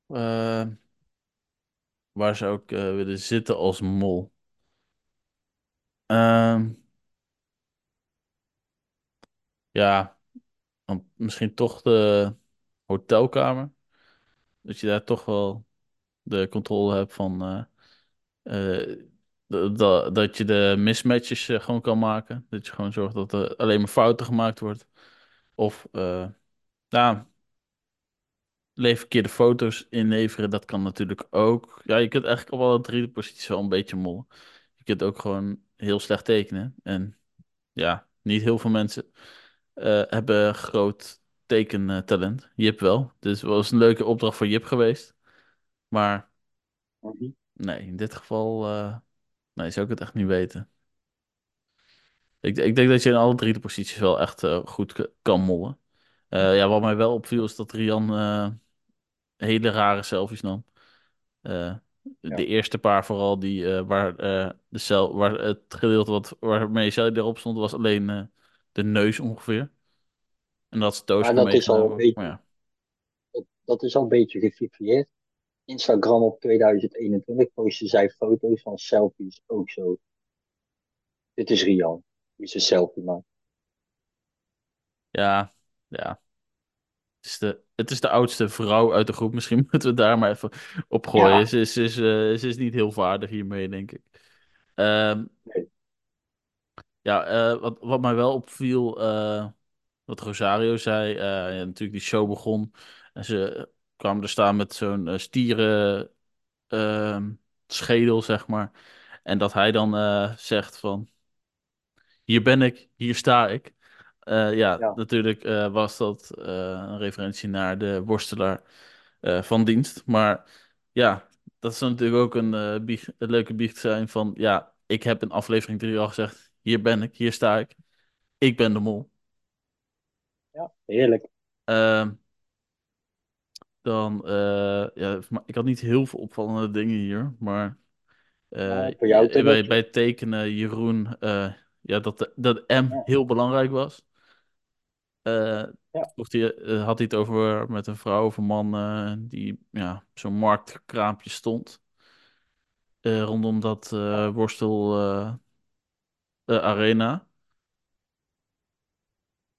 Eh, waar zou ik eh, willen zitten als mol? Ehm, ja, misschien toch de hotelkamer. Dat je daar toch wel de controle hebt van eh, eh, dat, je de mismatches gewoon kan maken. Dat je gewoon zorgt dat er alleen maar fouten gemaakt wordt. Of ja, lever verkeerde foto's inleveren, dat kan natuurlijk ook. Ja, je kunt eigenlijk op alle drie de posities wel een beetje mollen. Je kunt ook gewoon heel slecht tekenen. En ja, niet heel veel mensen eh, hebben groot tekentalent. Jip wel. Dus het was een leuke opdracht voor Jip geweest. Maar Mhm. nee, in dit geval eh, nee, zou ik het echt niet weten. Ik, ik denk dat je in alle drie de posities wel echt eh, goed kan mollen. Ja, wat mij wel opviel is dat Rian hele rare selfies nam. Eh, Ja. de eerste paar vooral, die, eh, waar, eh, de cel, waar het gedeelte wat, waarmee Sally erop stond, was alleen de neus ongeveer. En dat is Tooske dat is al een beetje, ja, dat, dat is al een beetje gefifieerd. Instagram op 2021 postte zij foto's van selfies ook zo. Dit is Rian, die zijn selfie maakt. ja, ja. Het is de, het is de oudste vrouw uit de groep. Misschien <laughs> moeten we daar maar even op gooien. Ja, Ze is, is, eh, ze is niet heel vaardig hiermee, denk ik. Ehm, nee. ja, eh, wat, wat mij wel opviel, eh, wat Rosario zei, ja, natuurlijk die show begon. En ze kwamen er staan met zo'n stieren ehm, schedel, zeg maar. En dat hij dan zegt van, hier ben ik, hier sta ik. Eh, ja, Ja. natuurlijk eh, was dat eh, een referentie naar de worstelaar van dienst. Maar ja, dat is natuurlijk ook een, bieg- een leuke biecht zijn van, ja, ik heb in aflevering 3 al gezegd, hier ben ik, hier sta ik. Ik ben de mol. Ja, heerlijk. Ehm, dan, ja, ik had niet heel veel opvallende dingen hier, maar Nou, bij, bij het tekenen, Jeroen, ja, dat, de- dat M heel belangrijk was. Eh, ja. had hij het over met een vrouw of een man eh, die ja, zo'n marktkraampje stond. eh, rondom dat worstel arena.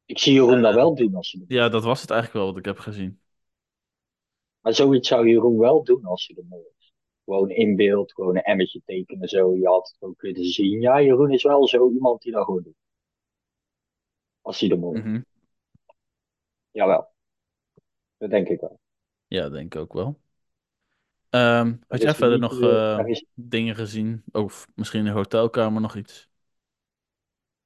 Ik zie Jeroen dat wel doen als je dat ja, dat was het eigenlijk wel wat ik heb gezien. Maar zoiets zou Jeroen wel doen als hij de mol is. Gewoon in beeld, gewoon een emmetje tekenen zo. Je had het ook willen zien. Ja, Jeroen is wel zo iemand die dat gewoon doet. Als hij de mol is. Mhm. Jawel, dat denk ik wel. Ja, denk ik ook wel. Ehm, had jij verder nog eh, eh, is, dingen gezien? Of misschien in de hotelkamer nog iets?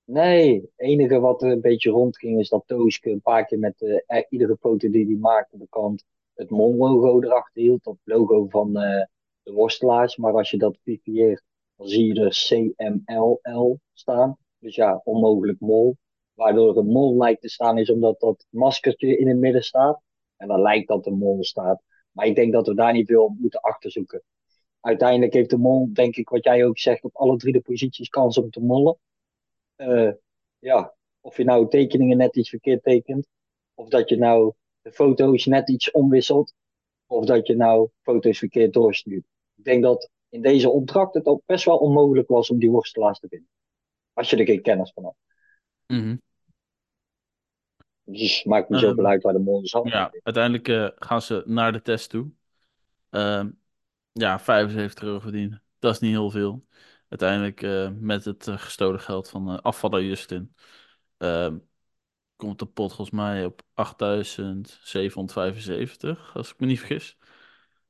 nee, het enige wat er een beetje rondging is dat Tooske een paar keer met eh, eh, iedere foto die hij maakte de kant het mol-logo erachter hield. Dat logo van de worstelaars. Maar als je dat kopieert, dan zie je er CMLL staan. Dus ja, onmogelijk mol. Waardoor een mol lijkt te staan is omdat dat maskertje in het midden staat. En dan lijkt dat een mol staat. Maar ik denk dat we daar niet veel op moeten achterzoeken. Uiteindelijk heeft de mol, denk ik, wat jij ook zegt, op alle drie de posities kans om te mollen. Eh, ja, of je nou tekeningen net iets verkeerd tekent, Of dat je nou de foto's net iets omwisselt. Of dat je nou foto's verkeerd doorstuurt. Ik denk dat in deze opdracht het ook best wel onmogelijk was om die worstelaars te vinden. Als je er geen kennis van had. Mhm. Dus maakt niet Ehm, zoveel uit waar de mol is Ja, uiteindelijk eh, gaan ze naar de test toe. Ehm, ja, 75 euro verdienen. Dat is niet heel veel. Uiteindelijk eh, met het eh, gestolen geld van eh, afvaller Justin. ehm, komt de pot volgens mij op 8775, als ik me niet vergis.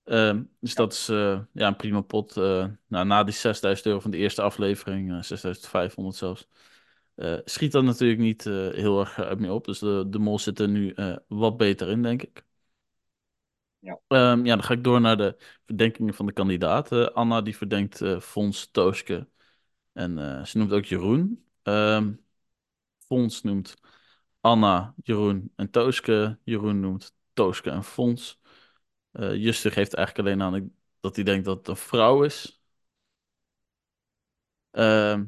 Ehm, dus dat is eh, ja, een prima pot. eh, nou, na die 6000 euro van de eerste aflevering, eh 6500 zelfs, schiet dat natuurlijk niet eh, heel erg uit mee op. Dus de, de mol zit er nu eh, wat beter in, denk ik. Ja. Ehm, ja, dan ga ik door naar de verdenkingen van de kandidaten. Anna die verdenkt eh Fons Tooske en eh, ze noemt ook Jeroen. Ehm Fons noemt Anna, Jeroen en Tooske. Jeroen noemt Tooske en Fons. Eh Juste geeft eigenlijk alleen aan dat hij denkt dat het een vrouw is. Ehm,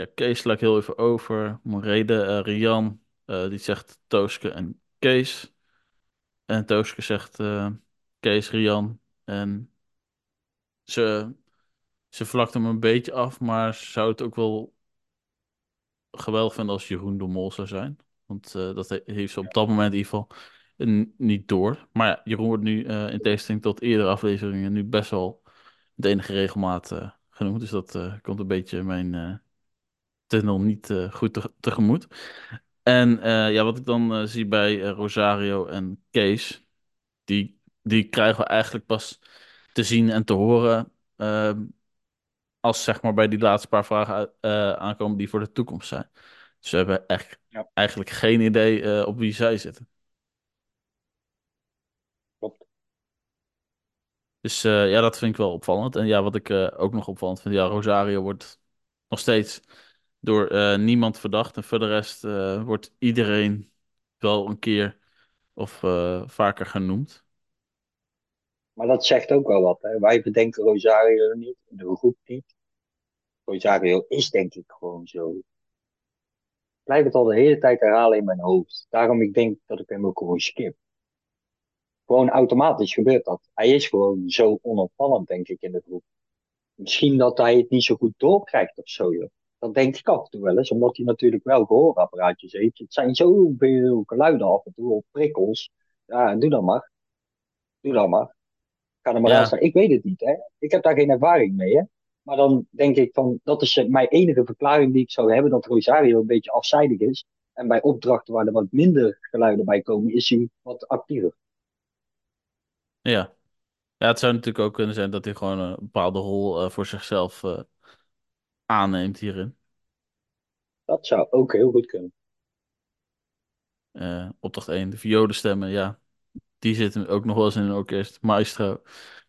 ja, Kees sla ik heel even over. Reden, eh, Rian, eh, die zegt Tooske en Kees. En Tooske zegt eh, Kees, Rian. En ze, ze vlakt hem een beetje af, maar ze zou het ook wel geweldig vinden als Jeroen de Mol zou zijn. Want dat he- heeft ze op dat moment in ieder geval niet door. Maar ja, Jeroen wordt nu in tegenstelling tot eerdere afleveringen nu best wel met enige regelmaat genoemd. Dus dat komt een beetje mijn tunnel niet eh, goed te- tegemoet. En eh, ja, wat ik dan eh, zie bij Rosario en Kees, die, die krijgen we eigenlijk pas te zien en te horen ehm, als zeg maar bij die laatste paar vragen aankomen die voor de toekomst zijn. Dus we hebben echt, Ja. eigenlijk geen idee op wie zij zitten. Klopt. Dus ja, dat vind ik wel opvallend. En ja, wat ik ook nog opvallend vind, ja, Rosario wordt nog steeds door eh, niemand verdacht. En voor de rest eh, wordt iedereen wel een keer of eh, vaker genoemd. Maar dat zegt ook wel wat. Hè? Wij bedenken Rosario niet, de groep niet. Rosario is denk ik gewoon zo. Ik blijf het al de hele tijd herhalen in mijn hoofd. Daarom ik denk dat ik hem ook gewoon skip. Gewoon automatisch gebeurt dat. Hij is gewoon zo onopvallend, denk ik, in de groep. Misschien dat hij het niet zo goed doorkrijgt of zo. Dat denk ik af en toe wel eens, omdat hij natuurlijk wel gehoorapparaatjes heeft. Het zijn zoveel geluiden af en toe op prikkels. Ja, doe dan maar. Doe dan maar. Ga er maar Ja. aan staan. Ik weet het niet, hè. Ik heb daar geen ervaring mee, hè. Maar dan denk ik van, dat is eh, mijn enige verklaring die ik zou hebben, dat Rosario een beetje afzijdig is. En bij opdrachten waar er wat minder geluiden bij komen, is hij wat actiever. Ja. ja, het zou natuurlijk ook kunnen zijn dat hij gewoon een bepaalde rol eh, voor zichzelf eh, aanneemt hierin. Dat zou ook heel goed kunnen. Eh, opdracht 1, de violenstemmen, ja. Die zitten ook nog wel eens in een orkest. Maestro.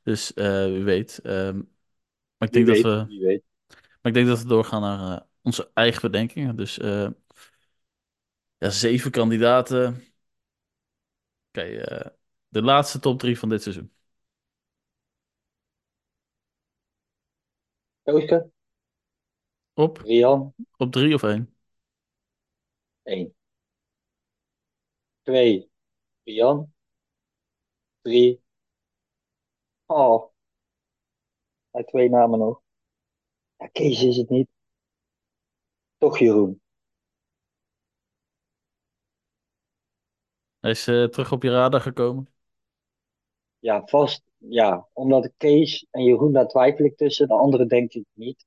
Dus eh, wie weet. Ehm, maar, ik Wie denk weet, dat we, weet. maar ik denk dat we doorgaan naar eh, onze eigen bedenkingen. Dus ja, zeven kandidaten. Oké, eh, de laatste top drie van dit seizoen. Tooske, Op, Rian, op drie of één? 1. 2, Rian. 3. Oh. Hij twee namen nog. Ja, Kees is het niet. Toch Jeroen. Hij is eh, terug op je radar gekomen. Ja, vast. Ja, omdat Kees en Jeroen, daar twijfel ik tussen. De andere denk ik niet.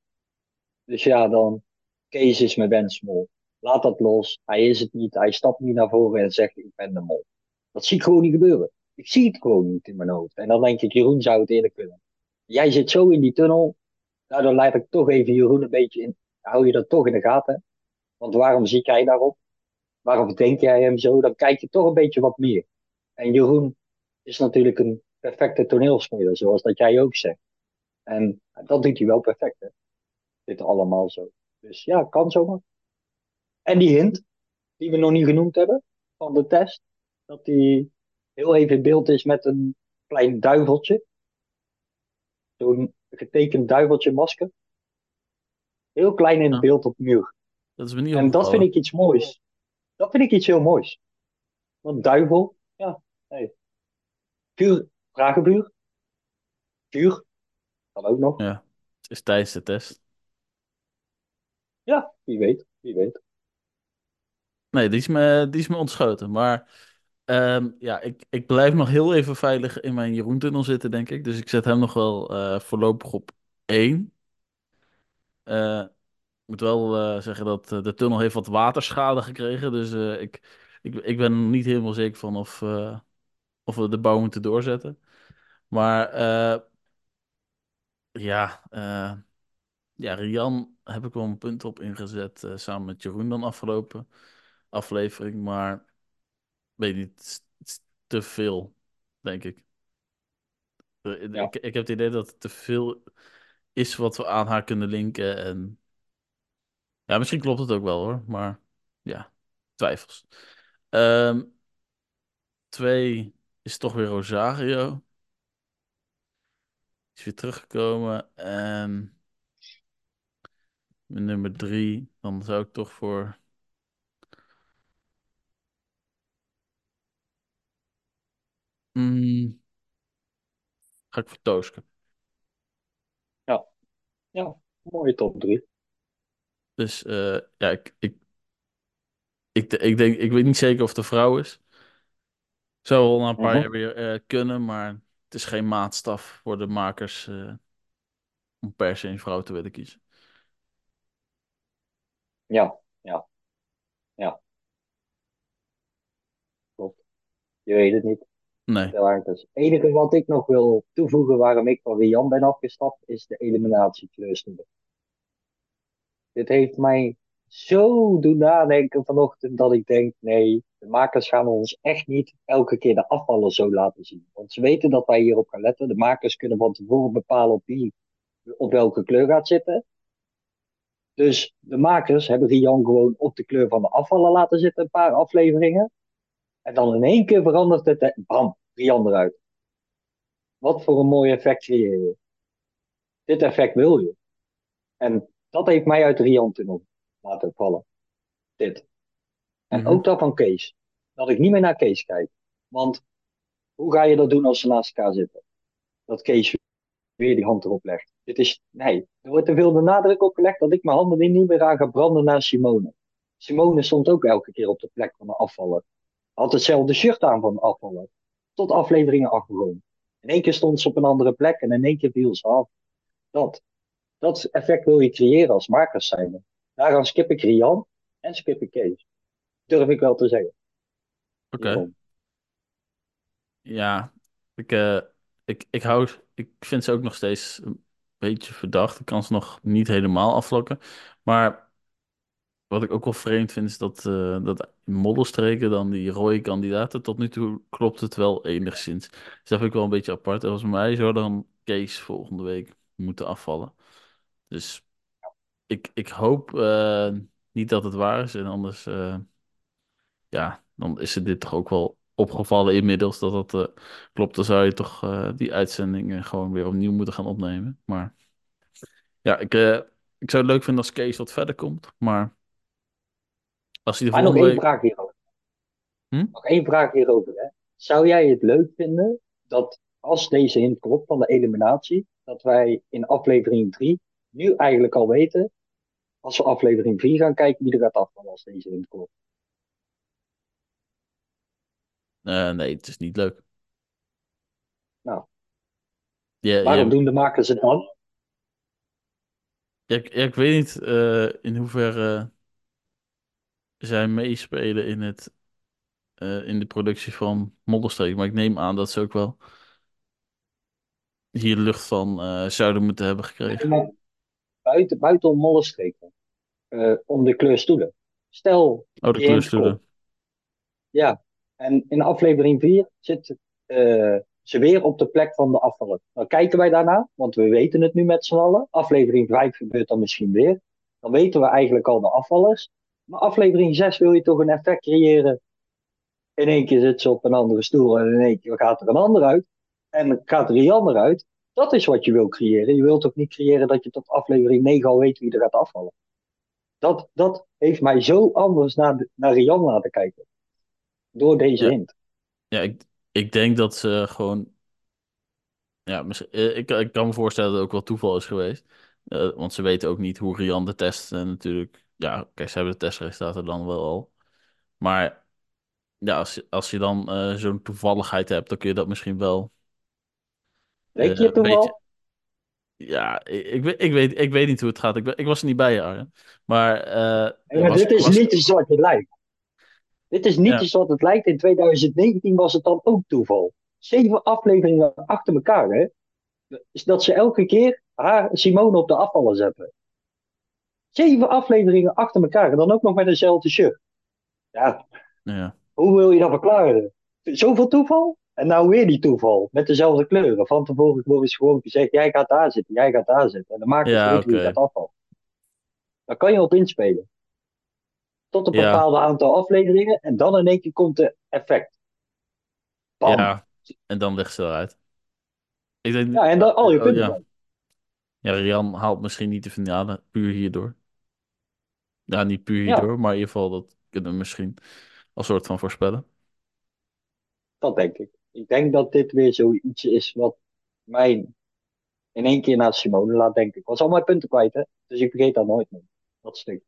Dus ja, dan. Kees is mijn wensmol. Laat dat los. Hij is het niet. Hij stapt niet naar voren en zegt: Ik ben de mol. Dat zie ik gewoon niet gebeuren. Ik zie het gewoon niet in mijn hoofd. En dan denk ik: Jeroen zou het eerder kunnen. Jij zit zo in die tunnel. Nou, dan laat ik toch even Jeroen een beetje in. Hou je dat toch in de gaten? Want waarom zie jij daarop? Waarom denk jij hem zo? Dan kijk je toch een beetje wat meer. En Jeroen is natuurlijk een perfecte toneelspeler, zoals dat jij ook zegt. En dat doet hij wel perfect, hè? Dit allemaal zo. Dus ja, kan zomaar. En die hint, die we nog niet genoemd hebben, van de test, dat hij heel even in beeld is met een klein duiveltje. Zo'n getekend duiveltje masker. Heel klein in Ja. beeld op muur. Dat is me niet En dat vind ik iets moois. Dat vind ik iets heel moois. Wat duivel? Ja, nee. Vuur, vragenvuur? Vuur? Kan ook nog. Ja, het is tijdens de test. Ja, wie weet, wie weet. Nee, die is me, die is me ontschoten. Maar ehm, ja, ik, ik blijf nog heel even veilig in mijn Jeroen-tunnel zitten, denk ik. Dus ik zet hem nog wel eh, voorlopig op één. Eh, ik moet wel eh, zeggen dat de tunnel heeft wat waterschade gekregen. Dus ik, ik, ik ben niet helemaal zeker van of, of we de bouw moeten doorzetten. Maar ja, ja, Rian heb ik wel een punt op ingezet. eh, samen met Jeroen dan afgelopen aflevering. Maar weet niet, het is, het is te veel, denk ik. Eh, Ja. Ik, ik heb het idee dat het te veel is wat we aan haar kunnen linken. En ja, misschien klopt het ook wel hoor. Maar ja, twijfels. Ehm, twee is toch weer Rosario. Is weer teruggekomen. En met nummer drie, dan zou ik toch voor. Mm, ga ik voor Tooske. Ja, ja. Mooie top drie. Dus eh, ja, ik, ik, ik, ik denk, ik weet niet zeker of het een vrouw is. Zou wel na een paar Mhm. jaar weer eh, kunnen, maar het is geen maatstaf voor de makers eh, om per se een vrouw te willen kiezen. Ja, ja, ja. Klopt. Je weet het niet. Nee. Heel erg dus. Het enige wat ik nog wil toevoegen waarom ik van Rian ben afgestapt, is de eliminatiekleurstoelen. Dit heeft mij zo doen nadenken vanochtend dat ik denk, nee, de makers gaan ons echt niet elke keer de afvallen zo laten zien. Want ze weten dat wij hierop gaan letten. De makers kunnen van tevoren bepalen op wie op welke kleur gaat zitten. Dus de makers hebben Rian gewoon op de kleur van de afvallen laten zitten, een paar afleveringen. En dan in één keer verandert het, en bam, Rian eruit. Wat voor een mooi effect creëer je. Dit effect wil je. En dat heeft mij uit de Rian-tunnel laten vallen. Dit. En Mhm. ook dat van Kees. Dat ik niet meer naar Kees kijk. Want hoe ga je dat doen als ze naast elkaar zitten? Dat Kees weer die hand erop legt. Dit is, nee, er wordt te veel de nadruk op gelegd dat ik mijn handen er niet meer aan ga branden naar Simone. Simone stond ook elke keer op de plek van de afvaller. Had hetzelfde shirt aan van de afvaller. Tot afleveringen afgegaan. In één keer stond ze op een andere plek en in één keer viel ze af. Dat. Dat effect wil je creëren als makers zijn. Daarom skip ik Rian en skip ik Kees. Durf ik wel te zeggen. Oké. Ja, ik, eh, ik, ik hou, ik vind ze ook nog steeds beetje verdacht. Ik kan ze nog niet helemaal afvlakken. Maar wat ik ook wel vreemd vind, is dat, eh, dat in modderstreken dan die rode kandidaten, tot nu toe klopt het wel enigszins. Dus dat vind ik wel een beetje apart. En volgens mij zou dan Kees volgende week moeten afvallen. Dus ik, ik hoop eh, niet dat het waar is. En anders, eh, ja, dan is het dit toch ook wel opgevallen inmiddels dat dat eh, klopt. Dan zou je toch eh, die uitzending gewoon weer opnieuw moeten gaan opnemen. Maar ja, ik, eh, ik zou het leuk vinden als Kees wat verder komt. Maar als hij de Maar nog één week... vraag hierover. Hm? Nog één vraag hierover. Hè. Zou jij het leuk vinden dat als deze hint klopt van de eliminatie, dat wij in aflevering 3 nu eigenlijk al weten, als we aflevering 4 gaan kijken, wie er gaat afvallen als deze hint klopt? Eh, nee, het is niet leuk. Nou. Ja, Waarom ja, doen de makers het dan? ja, ik, ik weet niet eh, in hoeverre zij meespelen in het, eh, in de productie van Modderstreek. Maar ik neem aan dat ze ook wel hier lucht van zouden moeten hebben gekregen. Buiten, buiten eh, om de kleur stoelen. Stel, Oh, de kleurstoelen. Ja, en in aflevering 4 zit eh, ze weer op de plek van de afvaller. Dan kijken wij daarna, want we weten het nu met z'n allen. Aflevering 5 gebeurt dan misschien weer. Dan weten we eigenlijk al de afvallers. Maar aflevering 6 wil je toch een effect creëren. In één keer zit ze op een andere stoel en in één keer gaat er een ander uit. En gaat er ander uit. Dat is wat je wil creëren. Je wilt toch niet creëren dat je tot aflevering 9 al weet wie er gaat afvallen. Dat, dat heeft mij zo anders naar, naar Rian laten kijken. Door deze Ja, hint. ja ik, ik denk dat ze gewoon. Ja, misschien- eh, ik, ik kan me voorstellen dat het ook wel toeval is geweest. Eh, want ze weten ook niet hoe Rian de test eh, natuurlijk. Ja, kijk, ze hebben de testresultaten dan wel al. Maar ja, als, je- als je dan zo'n toevalligheid hebt, dan kun je dat misschien wel eh, je een beetje. toeval? Ja, ik, ik, weet, ik, weet, ik weet niet hoe het gaat. Ik, ben- ik was er niet bij, Arjen. Maar Hey, maar was, dit is was, niet wat het lijkt. Dit is niet ja, iets wat het lijkt. In 2019 was het dan ook toeval. Zeven afleveringen achter elkaar, hè? Is dat ze elke keer haar Simone op de afvallen zetten. Zeven afleveringen achter elkaar en dan ook nog met dezelfde shirt. Ja, ja, hoe wil je dat verklaren? Zoveel toeval? En nou weer die toeval, met dezelfde kleuren. Van tevoren wordt is gewoon gezegd, jij gaat daar zitten, jij gaat daar zitten. En de makers ja, weten wie oké. gaat afvallen. Daar kan je op inspelen. Tot een Ja, bepaald aantal afleveringen en dan in één keer komt de effect. Bam. ja. En dan ligt ze eruit. Ik denk, Ja, en dan al je oh, punten ja. dan. Ja, Rian haalt misschien niet de finale puur hierdoor. Ja, niet puur Ja, hierdoor, maar in ieder geval dat kunnen we misschien als soort van voorspellen. dat denk ik. Ik denk dat dit weer zoiets is wat mij in één keer naar Simone laat denken. Ik was al mijn punten kwijt, hè? Dus ik vergeet dat nooit meer. Dat stuk.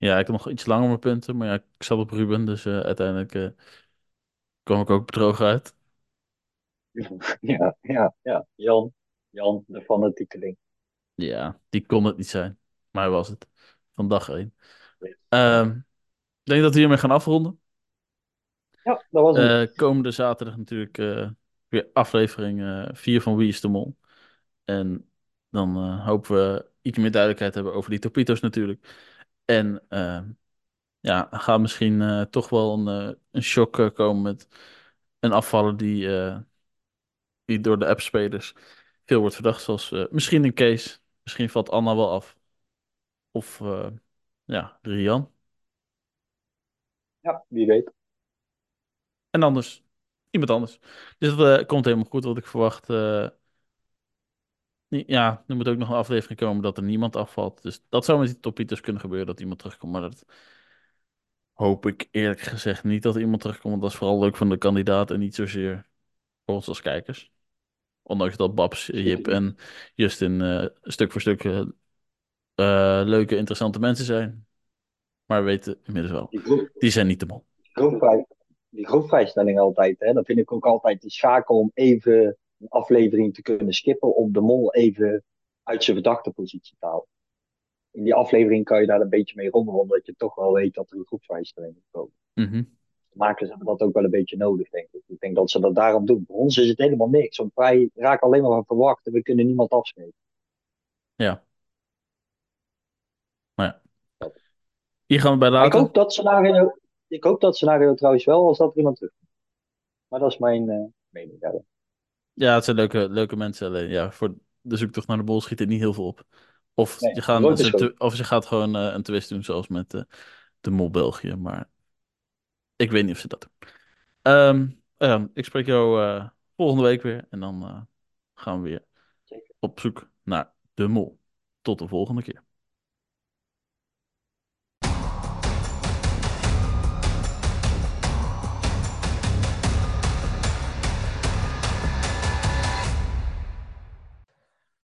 Ja, ik heb nog iets langer mijn punten, maar ja, ik zat op Ruben, dus eh, uiteindelijk eh, kwam ik ook bedrogen uit. Ja, ja, ja. Jan, Jan, de fanatiekeling. Ja, die kon het niet zijn, maar hij was het. Van dag één. Ehm, ik denk dat we hiermee gaan afronden. Ja, dat was hem. Eh, komende zaterdag natuurlijk eh, weer aflevering eh 4 van Wie is de Mol. En dan eh, hopen we iets meer duidelijkheid te hebben over die Topito's natuurlijk. En eh, ja, gaat misschien eh, toch wel een, eh, een shock eh, komen met een afvaller die, die door de appspelers veel wordt verdacht. Zoals misschien een case, misschien valt Anna wel af. Of ja, Rian. Ja, wie weet. En anders iemand anders. Dus dat komt helemaal goed wat ik verwacht. Ja, er moet ook nog een aflevering komen dat er niemand afvalt. Dus dat zou met die Topito's kunnen gebeuren, dat iemand terugkomt. Maar dat hoop ik eerlijk gezegd niet dat iemand terugkomt. Want dat is vooral leuk van de kandidaat en niet zozeer voor ons als kijkers. Ondanks dat Babs, Jip en Justin eh, stuk voor stuk eh, eh, leuke, interessante mensen zijn. Maar we weten inmiddels wel, Die, groep, die zijn niet de mol. groepvrij, die groepvrijstelling altijd, hè, dat vind ik ook altijd de schakel om even een aflevering te kunnen skippen. Om de mol even uit zijn verdachte positie te halen. In die aflevering kan je daar een beetje mee rommelen, omdat je toch wel weet dat er een groepvrijstelling moet komen. Mhm. De makers hebben dat ook wel een beetje nodig, denk ik. Ik denk dat ze dat daarom doen. Voor ons is het helemaal niks, want wij raken alleen maar van verwachten. We kunnen niemand afschrijven. Ja, maar ja. Hier gaan we bij Maar ik laten. hoop dat scenario, ik hoop dat scenario trouwens wel, als dat er iemand terug. Maar dat is mijn eh, mening daarin. Ja, het zijn leuke, leuke mensen. Alleen ja, voor de zoektocht naar de bol schiet het niet heel veel op. Of, Nee, je, gaan, ze, te- of ze gaat gewoon eh, een twist doen, zoals met eh, de Mol België. Maar ik weet niet of ze dat doen. Ehm, ehm, ik spreek jou eh, volgende week weer. En dan gaan we weer op zoek naar de Mol. Tot de volgende keer.